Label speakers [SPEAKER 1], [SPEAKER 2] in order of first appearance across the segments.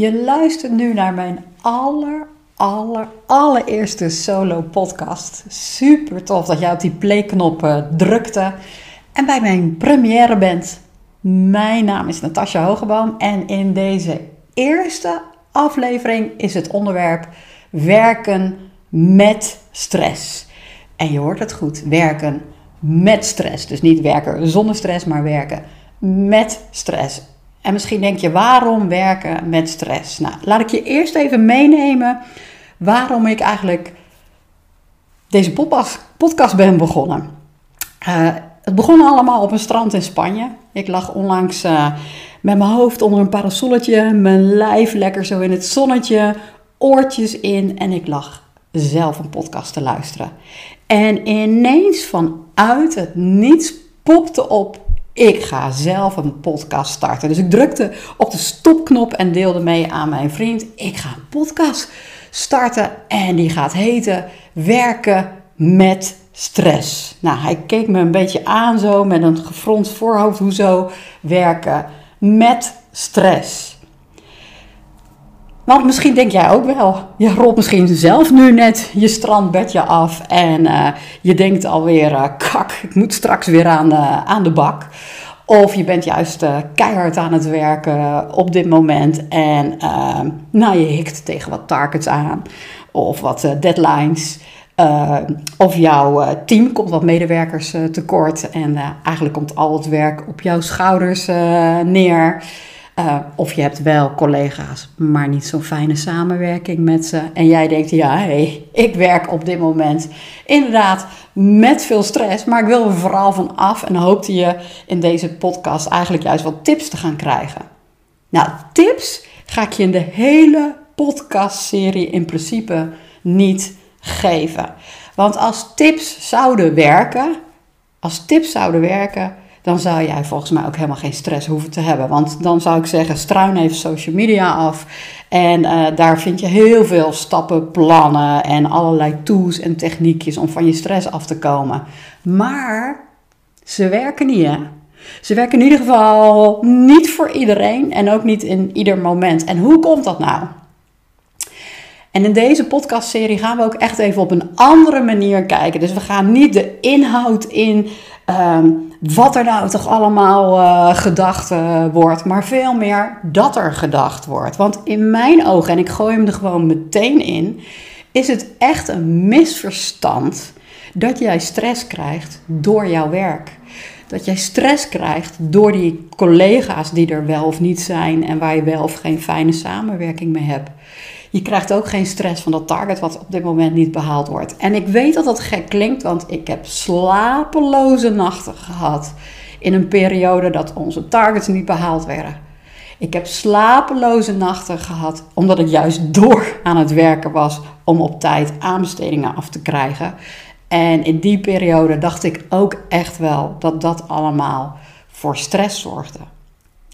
[SPEAKER 1] Je luistert nu naar mijn aller, aller, allereerste solo podcast. Super tof dat jij op die playknop uh, drukte en bij mijn première bent. Mijn naam is Natasja Hogeboom en in deze eerste aflevering is het onderwerp werken met stress. En je hoort het goed, werken met stress. Dus niet werken zonder stress, maar werken met stress. En misschien denk je, waarom werken met stress? Nou, laat ik je eerst even meenemen waarom ik eigenlijk deze podcast ben begonnen. Uh, het begon allemaal op een strand in Spanje. Ik lag onlangs uh, met mijn hoofd onder een parasolletje, mijn lijf lekker zo in het zonnetje, oortjes in en ik lag zelf een podcast te luisteren. En ineens vanuit het niets popte op ik ga zelf een podcast starten. Dus ik drukte op de stopknop en deelde mee aan mijn vriend. Ik ga een podcast starten en die gaat heten Werken met stress. Nou, hij keek me een beetje aan zo met een gefronst voorhoofd. Hoezo werken met stress? Want misschien denk jij ook wel, je rolt misschien zelf nu net je strandbedje af en uh, je denkt alweer, uh, kak, ik moet straks weer aan de, aan de bak. Of je bent juist keihard aan het werken op dit moment en nou, je hikt tegen wat targets aan of wat deadlines. of jouw team komt wat medewerkers tekort en eigenlijk komt al het werk op jouw schouders neer. Uh, of je hebt wel collega's, maar niet zo'n fijne samenwerking met ze. En jij denkt, ja, hey, ik werk op dit moment inderdaad met veel stress, maar ik wil er vooral van af en hoopte je in deze podcast eigenlijk juist wat tips te gaan krijgen. Nou, tips ga ik je in de hele podcastserie in principe niet geven. Want als tips zouden werken, als tips zouden werken, dan zou jij volgens mij ook helemaal geen stress hoeven te hebben. Want dan zou ik zeggen, struin even social media af. En uh, daar vind je heel veel stappen, plannen en allerlei tools en techniekjes om van je stress af te komen. Maar ze werken niet, hè? Ze werken in ieder geval niet voor iedereen en ook niet in ieder moment. En hoe komt dat nou? En in deze podcastserie gaan we ook echt even op een andere manier kijken. Dus we gaan niet de inhoud in Ehm, wat er nou toch allemaal uh, gedacht uh, wordt, maar veel meer dat er gedacht wordt. Want in mijn ogen, en ik gooi hem er gewoon meteen in, is het echt een misverstand dat jij stress krijgt door jouw werk. Dat jij stress krijgt door die collega's die er wel of niet zijn en waar je wel of geen fijne samenwerking mee hebt. Je krijgt ook geen stress van dat target wat op dit moment niet behaald wordt. En ik weet dat dat gek klinkt, want ik heb slapeloze nachten gehad in een periode dat onze targets niet behaald werden. Ik heb slapeloze nachten gehad omdat ik juist door aan het werken was om op tijd aanbestedingen af te krijgen. En in die periode dacht ik ook echt wel dat dat allemaal voor stress zorgde.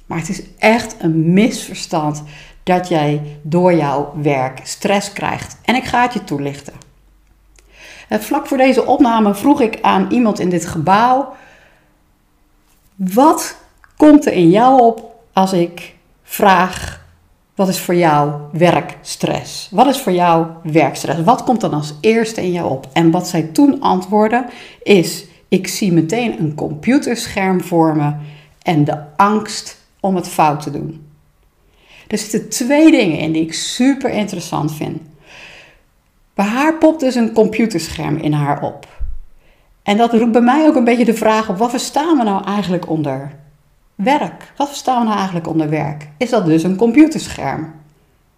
[SPEAKER 1] Maar het is echt een misverstand dat jij door jouw werk stress krijgt. En ik ga het je toelichten. Eh, vlak voor deze opname vroeg ik aan iemand in dit gebouw: wat komt er in jou op als ik vraag: wat is voor jou werkstress? Wat is voor jou werkstress? Wat komt dan als eerste in jou op? En wat zij toen antwoordde is: ik zie meteen een computerscherm voor me en de angst om het fout te doen. Er zitten twee dingen in die ik super interessant vind. Bij haar popt dus een computerscherm in haar op. En dat roept bij mij ook een beetje de vraag op: wat verstaan we nou eigenlijk onder werk? Wat verstaan we nou eigenlijk onder werk? Is dat dus een computerscherm?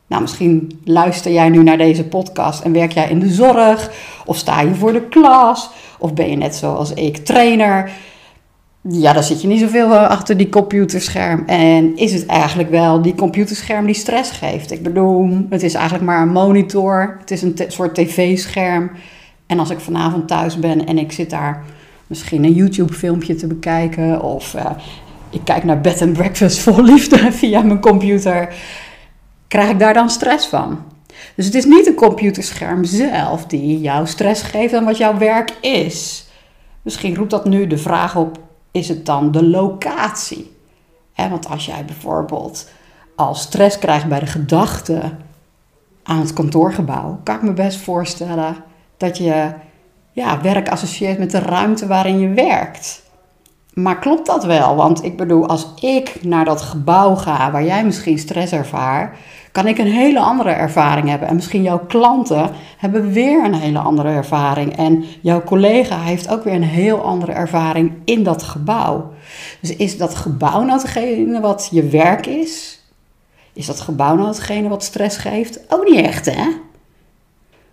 [SPEAKER 1] Nou, misschien luister jij nu naar deze podcast en werk jij in de zorg, of sta je voor de klas, of ben je net zoals ik trainer ja, dan zit je niet zoveel eh, achter die computerscherm. En is het eigenlijk wel die computerscherm die stress geeft? Ik bedoel, het is eigenlijk maar een monitor. Het is een soort tv-scherm. En als ik vanavond thuis ben en ik zit daar misschien een YouTube-filmpje te bekijken... of uh, ik kijk naar Bed and Breakfast vol liefde via mijn computer... krijg ik daar dan stress van? Dus het is niet een computerscherm zelf die jou stress geeft en wat jouw werk is. Misschien roept dat nu de vraag op is het dan de locatie. want als jij bijvoorbeeld al stress krijgt bij de gedachte aan het kantoorgebouw, kan ik me best voorstellen dat je ja, werk associeert met de ruimte waarin je werkt. Maar klopt dat wel? Want ik bedoel, als ik naar dat gebouw ga waar jij misschien stress ervaart, kan ik een hele andere ervaring hebben. En misschien jouw klanten hebben weer een hele andere ervaring. En jouw collega heeft ook weer een heel andere ervaring in dat gebouw. Dus is dat gebouw nou hetgene wat je werk is? Is dat gebouw nou hetgene wat stress geeft? Ook niet echt, hè?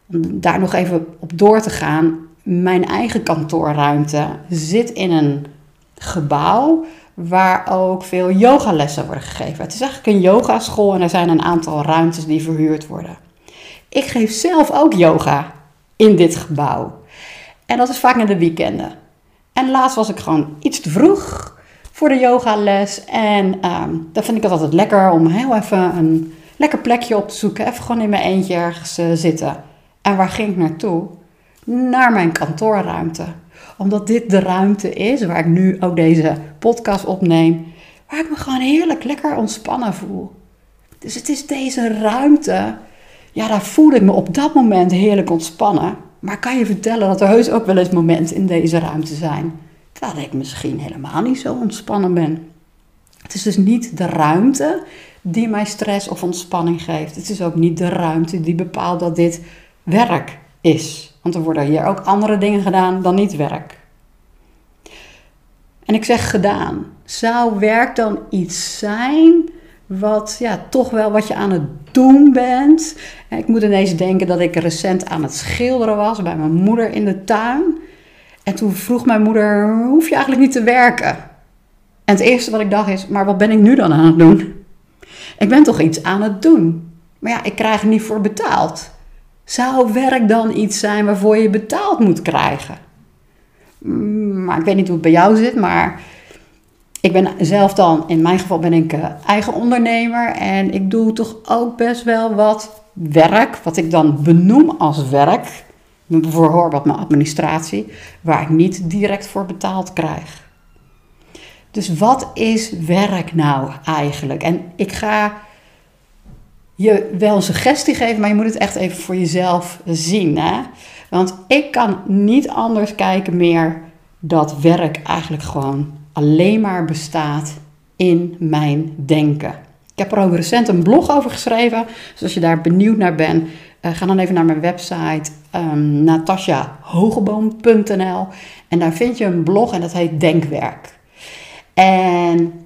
[SPEAKER 1] Om daar nog even op door te gaan. Mijn eigen kantoorruimte zit in een gebouw waar ook veel yogalessen worden gegeven. Het is eigenlijk een yogaschool en er zijn een aantal ruimtes die verhuurd worden. Ik geef zelf ook yoga in dit gebouw. En dat is vaak in de weekenden. En laatst was ik gewoon iets te vroeg voor de yogales. En um, dan vind ik het altijd lekker om heel even een lekker plekje op te zoeken. Even gewoon in mijn eentje ergens uh, zitten. En waar ging ik naartoe? Naar mijn kantoorruimte omdat dit de ruimte is waar ik nu ook deze podcast opneem. Waar ik me gewoon heerlijk lekker ontspannen voel. Dus het is deze ruimte. Ja, daar voel ik me op dat moment heerlijk ontspannen. Maar kan je vertellen dat er heus ook wel eens momenten in deze ruimte zijn. Dat ik misschien helemaal niet zo ontspannen ben. Het is dus niet de ruimte die mij stress of ontspanning geeft. Het is ook niet de ruimte die bepaalt dat dit werk is. Want er worden hier ook andere dingen gedaan dan niet werk. En ik zeg gedaan. Zou werk dan iets zijn wat ja, toch wel wat je aan het doen bent? Ik moet ineens denken dat ik recent aan het schilderen was bij mijn moeder in de tuin. En toen vroeg mijn moeder: hoef je eigenlijk niet te werken? En het eerste wat ik dacht is: maar wat ben ik nu dan aan het doen? Ik ben toch iets aan het doen. Maar ja, ik krijg er niet voor betaald. Zou werk dan iets zijn waarvoor je betaald moet krijgen? Mm, maar ik weet niet hoe het bij jou zit, maar ik ben zelf dan, in mijn geval ben ik uh, eigen ondernemer en ik doe toch ook best wel wat werk, wat ik dan benoem als werk, bijvoorbeeld mijn administratie, waar ik niet direct voor betaald krijg. Dus wat is werk nou eigenlijk? En ik ga je wel suggestie geven, maar je moet het echt even voor jezelf zien. Hè? Want ik kan niet anders kijken meer dat werk eigenlijk gewoon alleen maar bestaat in mijn denken. Ik heb er ook recent een blog over geschreven. Dus als je daar benieuwd naar bent, uh, ga dan even naar mijn website um, natasjahogeboom.nl en daar vind je een blog en dat heet Denkwerk. En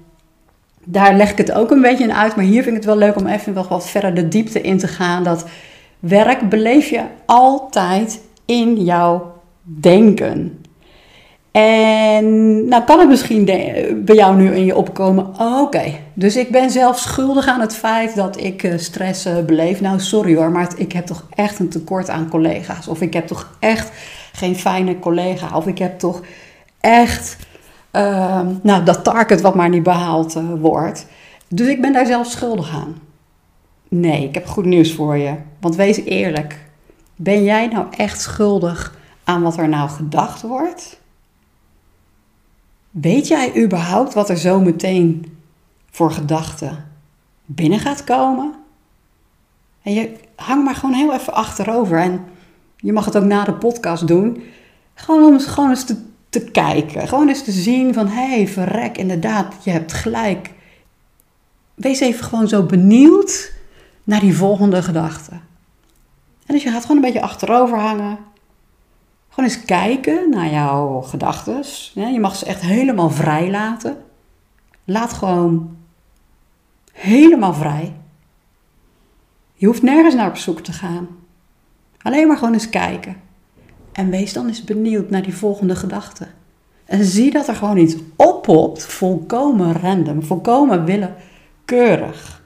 [SPEAKER 1] daar leg ik het ook een beetje in uit, maar hier vind ik het wel leuk om even nog wat verder de diepte in te gaan. Dat werk beleef je altijd in jouw denken. En nou kan het misschien bij jou nu in je opkomen, oké, dus ik ben zelf schuldig aan het feit dat ik uh, stress uh, beleef. Nou, sorry hoor, maar ik heb toch echt een tekort aan collega's. Of ik heb toch echt geen fijne collega. Of ik heb toch echt uh, nou, dat target wat maar niet behaald uh, wordt. Dus ik ben daar zelf schuldig aan. Nee, ik heb goed nieuws voor je. Want wees eerlijk. Ben jij nou echt schuldig aan wat er nou gedacht wordt? Weet jij überhaupt wat er zo meteen voor gedachten binnen gaat komen? En je hang maar gewoon heel even achterover. En je mag het ook na de podcast doen. Gewoon om gewoon eens te te kijken. Gewoon eens te zien van, hé, hey, verrek, inderdaad, je hebt gelijk. Wees even gewoon zo benieuwd naar die volgende gedachte. En dus je gaat gewoon een beetje achterover hangen. Gewoon eens kijken naar jouw gedachten. Je mag ze echt helemaal vrij laten. Laat gewoon helemaal vrij. Je hoeft nergens naar op zoek te gaan. Alleen maar gewoon eens kijken. En wees dan eens benieuwd naar die volgende gedachte. En zie dat er gewoon iets oppopt, volkomen random, volkomen willekeurig.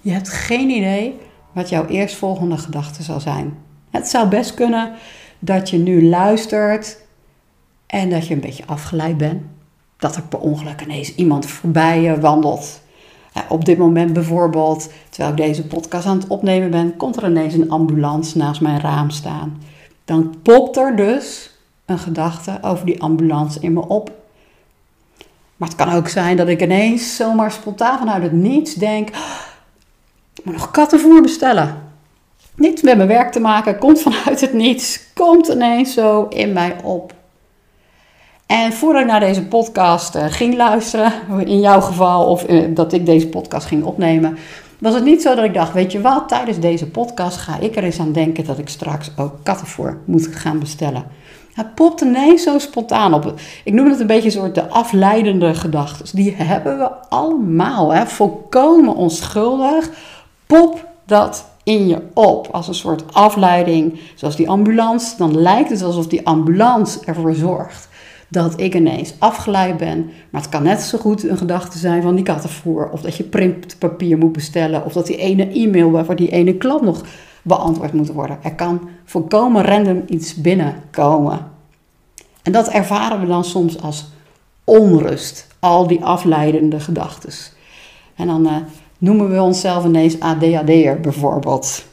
[SPEAKER 1] Je hebt geen idee wat jouw eerstvolgende gedachte zal zijn. Het zou best kunnen dat je nu luistert en dat je een beetje afgeleid bent. Dat er per ongeluk ineens iemand voorbij je wandelt. op dit moment bijvoorbeeld, terwijl ik deze podcast aan het opnemen ben, komt er ineens een ambulance naast mijn raam staan dan popt er dus een gedachte over die ambulance in me op. Maar het kan ook zijn dat ik ineens zomaar spontaan vanuit het niets denk: "Oh, ik moet nog kattenvoer bestellen. Niets met mijn werk te maken, komt vanuit het niets, komt ineens zo in mij op. En voordat ik naar deze podcast eh, ging luisteren, in jouw geval, of eh, dat ik deze podcast ging opnemen, was het niet zo dat ik dacht: Weet je wat, tijdens deze podcast ga ik er eens aan denken dat ik straks ook kattenvoer moet gaan bestellen. Het popt ineens zo spontaan op. Ik noem het een beetje een soort de afleidende gedachten. Die hebben we allemaal, hè? volkomen onschuldig. Pop dat in je op als een soort afleiding, zoals die ambulance. Dan lijkt het alsof die ambulance ervoor zorgt dat ik ineens afgeleid ben. Maar het kan net zo goed een gedachte zijn van die kattenvoer. Of dat je printpapier moet bestellen. Of dat die ene e-mail waarvoor die ene klant nog beantwoord moet worden. Er kan volkomen random iets binnenkomen. En dat ervaren we dan soms als onrust. Al die afleidende gedachten. En dan uh, noemen we onszelf ineens ADHD'er bijvoorbeeld.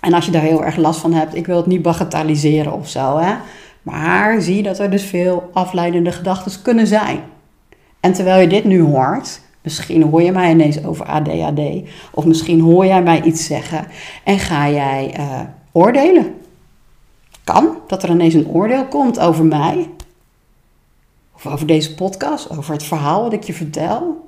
[SPEAKER 1] En als je daar heel erg last van hebt, ik wil het niet bagatelliseren of zo, hè. Maar zie dat er dus veel afleidende gedachten kunnen zijn. En terwijl je dit nu hoort, misschien hoor je mij ineens over ADHD, of misschien hoor jij mij iets zeggen en ga jij uh, oordelen. Kan dat er ineens een oordeel komt over mij, of over deze podcast, over het verhaal wat ik je vertel.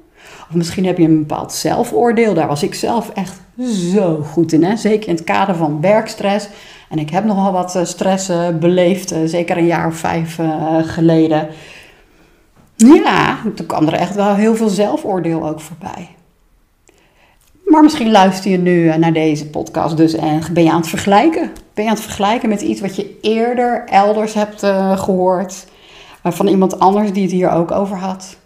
[SPEAKER 1] Of misschien heb je een bepaald zelfoordeel. Daar was ik zelf echt zo goed in. Hè? Zeker in het kader van werkstress. En ik heb nogal wat stress beleefd, zeker een jaar of vijf geleden. Ja, toen kwam er echt wel heel veel zelfoordeel ook voorbij. Maar misschien luister je nu naar deze podcast dus en ben je aan het vergelijken. Ben je aan het vergelijken met iets wat je eerder elders hebt gehoord. Van iemand anders die het hier ook over had.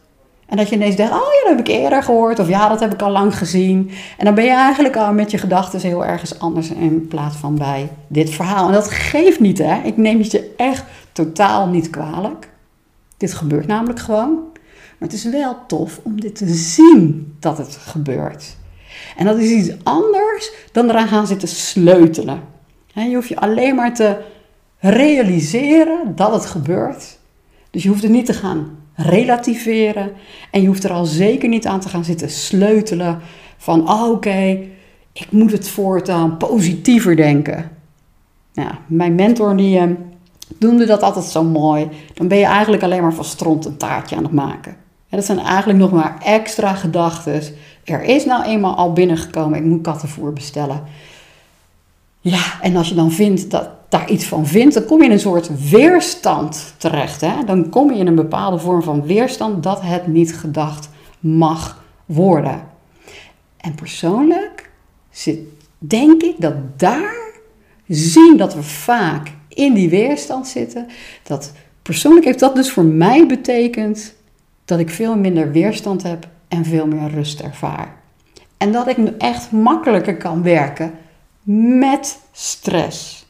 [SPEAKER 1] En dat je ineens denkt, oh ja, dat heb ik eerder gehoord. Of ja, dat heb ik al lang gezien. En dan ben je eigenlijk al met je gedachten heel ergens anders in plaats van bij dit verhaal. En dat geeft niet, hè. Ik neem het je echt totaal niet kwalijk. Dit gebeurt namelijk gewoon. Maar het is wel tof om dit te zien dat het gebeurt. En dat is iets anders dan eraan gaan zitten sleutelen. Je hoeft je alleen maar te realiseren dat het gebeurt. Dus je hoeft het niet te gaan relativeren. En je hoeft er al zeker niet aan te gaan zitten sleutelen van, oh, oké, ik moet het voortaan positiever denken. Ja, mijn mentor die uh, noemde dat altijd zo mooi. Dan ben je eigenlijk alleen maar van stront een taartje aan het maken. En dat zijn eigenlijk nog maar extra gedachten. Er is nou eenmaal al binnengekomen, ik moet kattenvoer bestellen. Ja, en als je dan vindt dat daar iets van vindt, dan kom je in een soort weerstand terecht. Hè? Dan kom je in een bepaalde vorm van weerstand dat het niet gedacht mag worden. En persoonlijk zit, denk ik dat daar zien dat we vaak in die weerstand zitten. Dat persoonlijk heeft dat dus voor mij betekend dat ik veel minder weerstand heb en veel meer rust ervaar. En dat ik echt makkelijker kan werken met stress.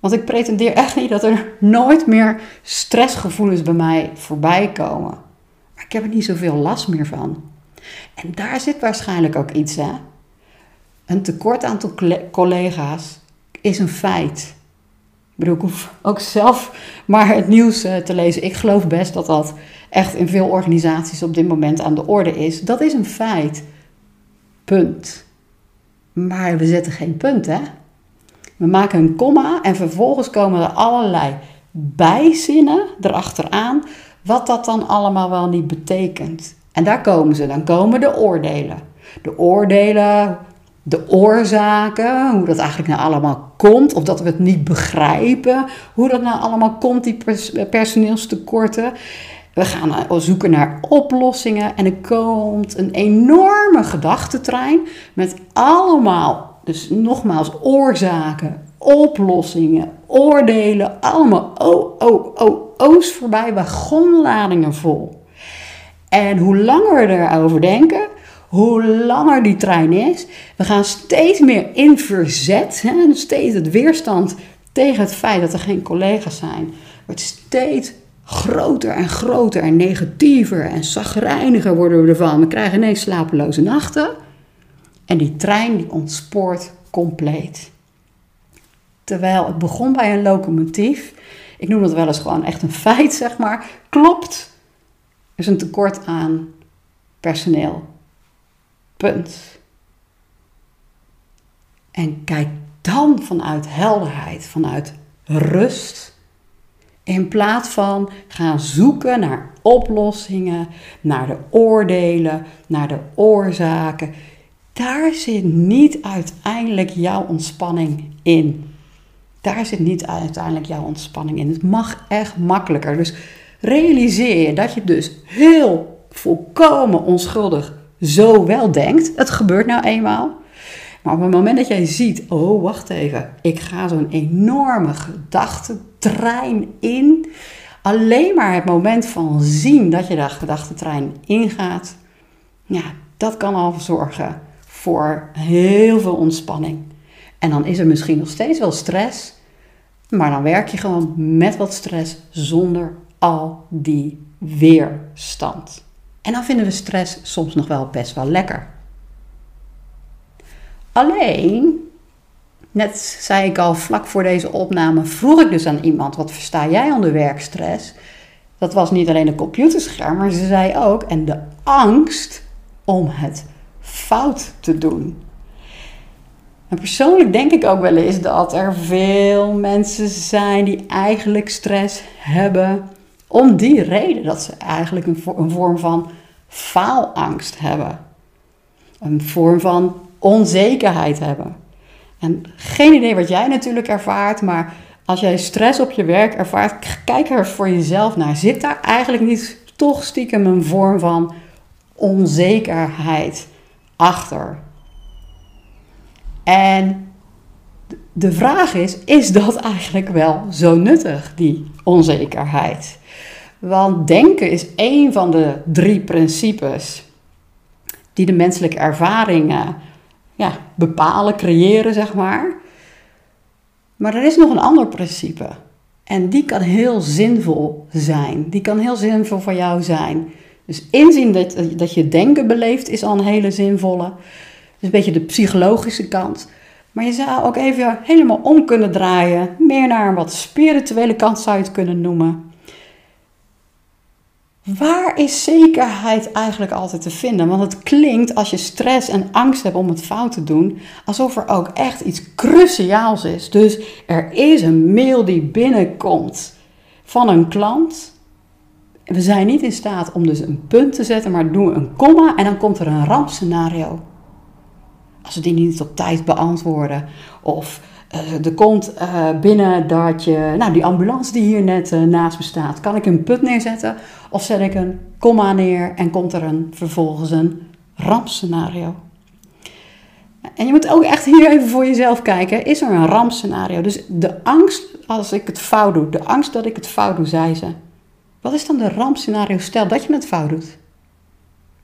[SPEAKER 1] Want ik pretendeer echt niet dat er nooit meer stressgevoelens bij mij voorbij komen. Maar ik heb er niet zoveel last meer van. En daar zit waarschijnlijk ook iets, hè? Een tekort aantal collega's is een feit. Ik bedoel, ik hoef ook zelf maar het nieuws te lezen. Ik geloof best dat dat echt in veel organisaties op dit moment aan de orde is. Dat is een feit. Punt. Maar we zetten geen punt, hè? We maken een komma en vervolgens komen er allerlei bijzinnen erachteraan, wat dat dan allemaal wel niet betekent. En daar komen ze, dan komen de oordelen. De oordelen, de oorzaken, hoe dat eigenlijk nou allemaal komt, of dat we het niet begrijpen, hoe dat nou allemaal komt, die personeelstekorten. We gaan zoeken naar oplossingen en er komt een enorme gedachtentrein met allemaal, dus nogmaals, oorzaken, oplossingen, oordelen, allemaal oh, oh, oh, o's voorbij, wagonladingen vol. En hoe langer we erover denken, hoe langer die trein is, we gaan steeds meer in verzet, hè, steeds het weerstand tegen het feit dat er geen collega's zijn, wordt steeds groter en groter en negatiever en zagrijniger worden we ervan. We krijgen ineens slapeloze nachten. En die trein die ontspoort compleet. Terwijl het begon bij een locomotief. Ik noem dat wel eens gewoon echt een feit, zeg maar. Klopt. is een tekort aan personeel. Punt. En kijk dan vanuit helderheid, vanuit rust. In plaats van gaan zoeken naar oplossingen, naar de oordelen, naar de oorzaken. Daar zit niet uiteindelijk jouw ontspanning in. Daar zit niet uiteindelijk jouw ontspanning in. Het mag echt makkelijker. Dus realiseer je dat je dus heel volkomen onschuldig zo wel denkt. Het gebeurt nou eenmaal. Maar op het moment dat jij ziet, oh wacht even, ik ga zo'n enorme gedachtentrein in. Alleen maar het moment van zien dat je dat gedachtentrein ingaat, ja, dat kan al zorgen voor heel veel ontspanning. En dan is er misschien nog steeds wel stress, maar dan werk je gewoon met wat stress zonder al die weerstand. En dan vinden we stress soms nog wel best wel lekker. Alleen, net zei ik al vlak voor deze opname, vroeg ik dus aan iemand: wat versta jij onder werkstress? Dat was niet alleen een computerscherm, maar ze zei ook: en de angst om het fout te doen. En persoonlijk denk ik ook wel eens dat er veel mensen zijn die eigenlijk stress hebben om die reden dat ze eigenlijk een, een vorm van faalangst hebben. Een vorm van onzekerheid hebben. En geen idee wat jij natuurlijk ervaart, maar als jij stress op je werk ervaart, kijk er voor jezelf naar. Zit daar eigenlijk niet toch stiekem een vorm van onzekerheid achter? En de vraag is: is dat eigenlijk wel zo nuttig, die onzekerheid? Want denken is één van de drie principes die de menselijke ervaringen ja, bepalen, creëren, zeg maar. Maar er is nog een ander principe. En die kan heel zinvol zijn. Die kan heel zinvol voor jou zijn. Dus inzien dat, dat je denken beleeft is al een hele zinvolle. Dus een beetje de psychologische kant. Maar je zou ook even helemaal om kunnen draaien. Meer naar een wat spirituele kant zou je het kunnen noemen. Waar is zekerheid eigenlijk altijd te vinden? Want het klinkt als je stress en angst hebt om het fout te doen, alsof er ook echt iets cruciaals is. Dus er is een mail die binnenkomt van een klant. We zijn niet in staat om dus een punt te zetten, maar doen een komma en dan komt er een rampscenario. Als we die niet op tijd beantwoorden of uh, er komt uh, binnen dat je, nou die ambulance die hier net uh, naast me staat, kan ik een put neerzetten of zet ik een komma neer en komt er een, vervolgens een rampscenario. En je moet ook echt hier even voor jezelf kijken, is er een rampscenario? Dus de angst als ik het fout doe, de angst dat ik het fout doe, zei ze. Wat is dan de rampscenario? Stel dat je het fout doet.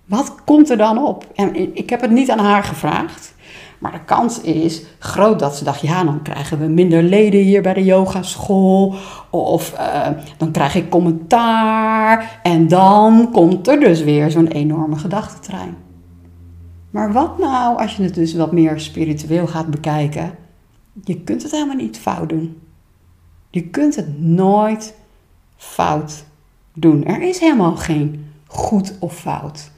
[SPEAKER 1] Wat komt er dan op? En ik heb het niet aan haar gevraagd. Maar de kans is groot dat ze dacht, ja, dan krijgen we minder leden hier bij de yogaschool. Of uh, dan krijg ik commentaar. En dan komt er dus weer zo'n enorme gedachtentrein. Maar wat nou als je het dus wat meer spiritueel gaat bekijken? Je kunt het helemaal niet fout doen. Je kunt het nooit fout doen. Er is helemaal geen goed of fout.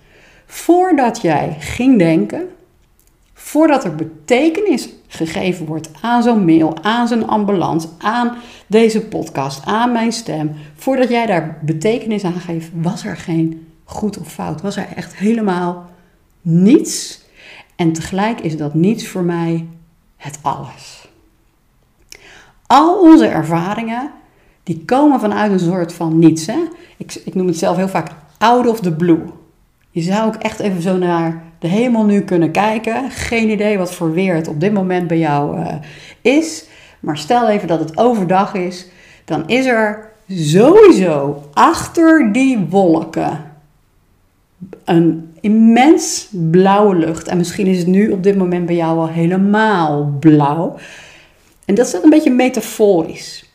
[SPEAKER 1] Voordat jij ging denken, voordat er betekenis gegeven wordt aan zo'n mail, aan zo'n ambulance, aan deze podcast, aan mijn stem, voordat jij daar betekenis aan geeft, was er geen goed of fout. Was er echt helemaal niets. En tegelijk is dat niets voor mij het alles. Al onze ervaringen, die komen vanuit een soort van niets. Hè? Ik, ik noem het zelf heel vaak out of the blue. Je zou ook echt even zo naar de hemel nu kunnen kijken. Geen idee wat voor weer het op dit moment bij jou uh, is. Maar stel even dat het overdag is. Dan is er sowieso achter die wolken een immens blauwe lucht. En misschien is het nu op dit moment bij jou al helemaal blauw. En dat is een beetje metaforisch.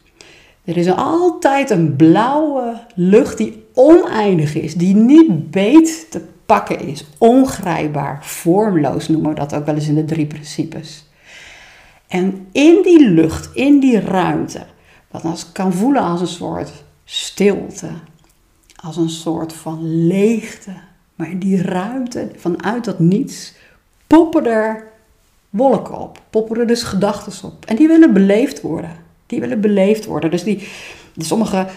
[SPEAKER 1] Er is altijd een blauwe lucht die oneindig is, die niet beet te pakken is. Ongrijpbaar, vormloos noemen we dat ook wel eens in de drie principes. En in die lucht, in die ruimte, wat als kan voelen als een soort stilte, als een soort van leegte. Maar in die ruimte, vanuit dat niets, poppen er wolken op. Poppen er dus gedachten op. En die willen beleefd worden. Die willen beleefd worden. Dus die, sommige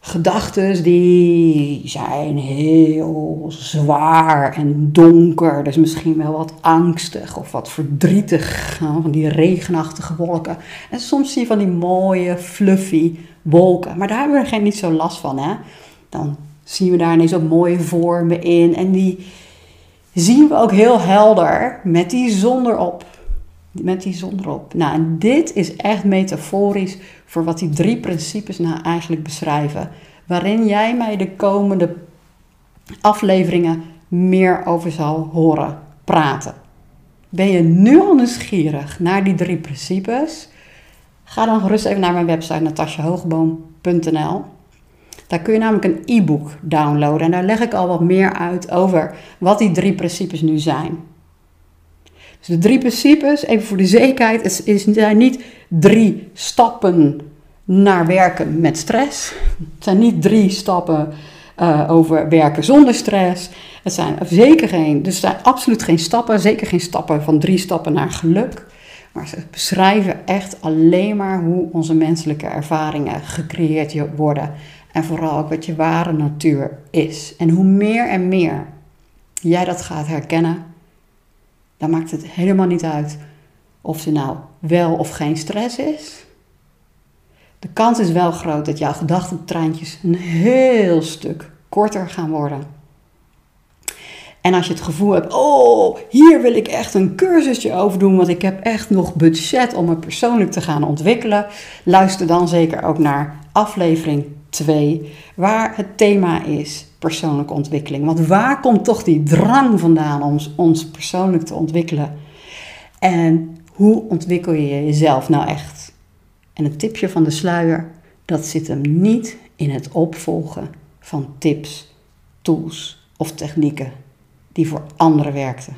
[SPEAKER 1] gedachten die zijn heel zwaar en donker. Dus misschien wel wat angstig of wat verdrietig. Van die regenachtige wolken. En soms zie je van die mooie, fluffy wolken. Maar daar hebben we geen niet zo last van. Hè? Dan zien we daar ineens ook mooie vormen in. En die zien we ook heel helder met die zon erop. Met die zon erop. Nou, dit is echt metaforisch voor wat die drie principes nou eigenlijk beschrijven. Waarin jij mij de komende afleveringen meer over zal horen praten. Ben je nu al nieuwsgierig naar die drie principes? Ga dan gerust even naar mijn website natasjahogeboom.nl. Daar kun je namelijk een e-book downloaden en daar leg ik al wat meer uit over wat die drie principes nu zijn. Dus de drie principes, even voor de zekerheid, is, is, zijn niet drie stappen naar werken met stress. Het zijn niet drie stappen uh, over werken zonder stress. Het zijn zeker geen, dus zijn absoluut geen stappen, zeker geen stappen van drie stappen naar geluk. Maar ze beschrijven echt alleen maar hoe onze menselijke ervaringen gecreëerd worden. En vooral ook wat je ware natuur is. En hoe meer en meer jij dat gaat herkennen, dan maakt het helemaal niet uit of er nou wel of geen stress is. De kans is wel groot dat jouw gedachtentreintjes een heel stuk korter gaan worden. En als je het gevoel hebt, oh, hier wil ik echt een cursusje over doen, want ik heb echt nog budget om me persoonlijk te gaan ontwikkelen, luister dan zeker ook naar aflevering 2, waar het thema is persoonlijke ontwikkeling. Want waar komt toch die drang vandaan om ons persoonlijk te ontwikkelen? En hoe ontwikkel je jezelf nou echt? En het tipje van de sluier, dat zit hem niet in het opvolgen van tips, tools of technieken die voor anderen werkten.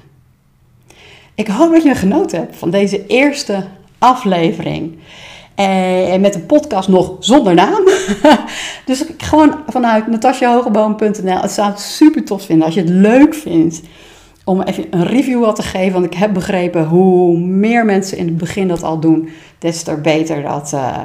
[SPEAKER 1] Ik hoop dat je genoten hebt van deze eerste aflevering. En met een podcast nog zonder naam. dus gewoon vanuit natasjahogeboom.nl. Het zou het super tof vinden als je het leuk vindt om even een review wat te geven. Want ik heb begrepen hoe meer mensen in het begin dat al doen, des te beter dat uh,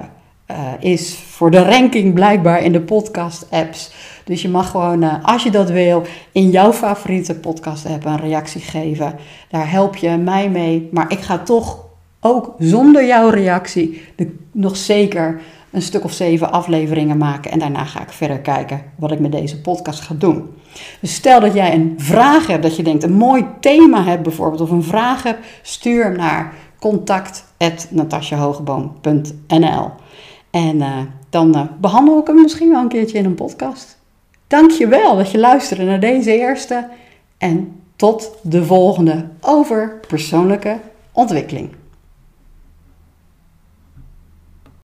[SPEAKER 1] uh, is voor de ranking blijkbaar in de podcast-apps. Dus je mag gewoon, als je dat wil, in jouw favoriete podcast-app een reactie geven. Daar help je mij mee. Maar ik ga toch ook zonder jouw reactie de, nog zeker een stuk of zeven afleveringen maken. En daarna ga ik verder kijken wat ik met deze podcast ga doen. Dus stel dat jij een vraag hebt, dat je denkt een mooi thema hebt bijvoorbeeld, of een vraag hebt, stuur hem naar contact.natasjahogeboom.nl En uh, dan uh, behandel ik hem misschien wel een keertje in een podcast. Dank je wel dat je luisterde naar deze eerste. En tot de volgende over persoonlijke ontwikkeling.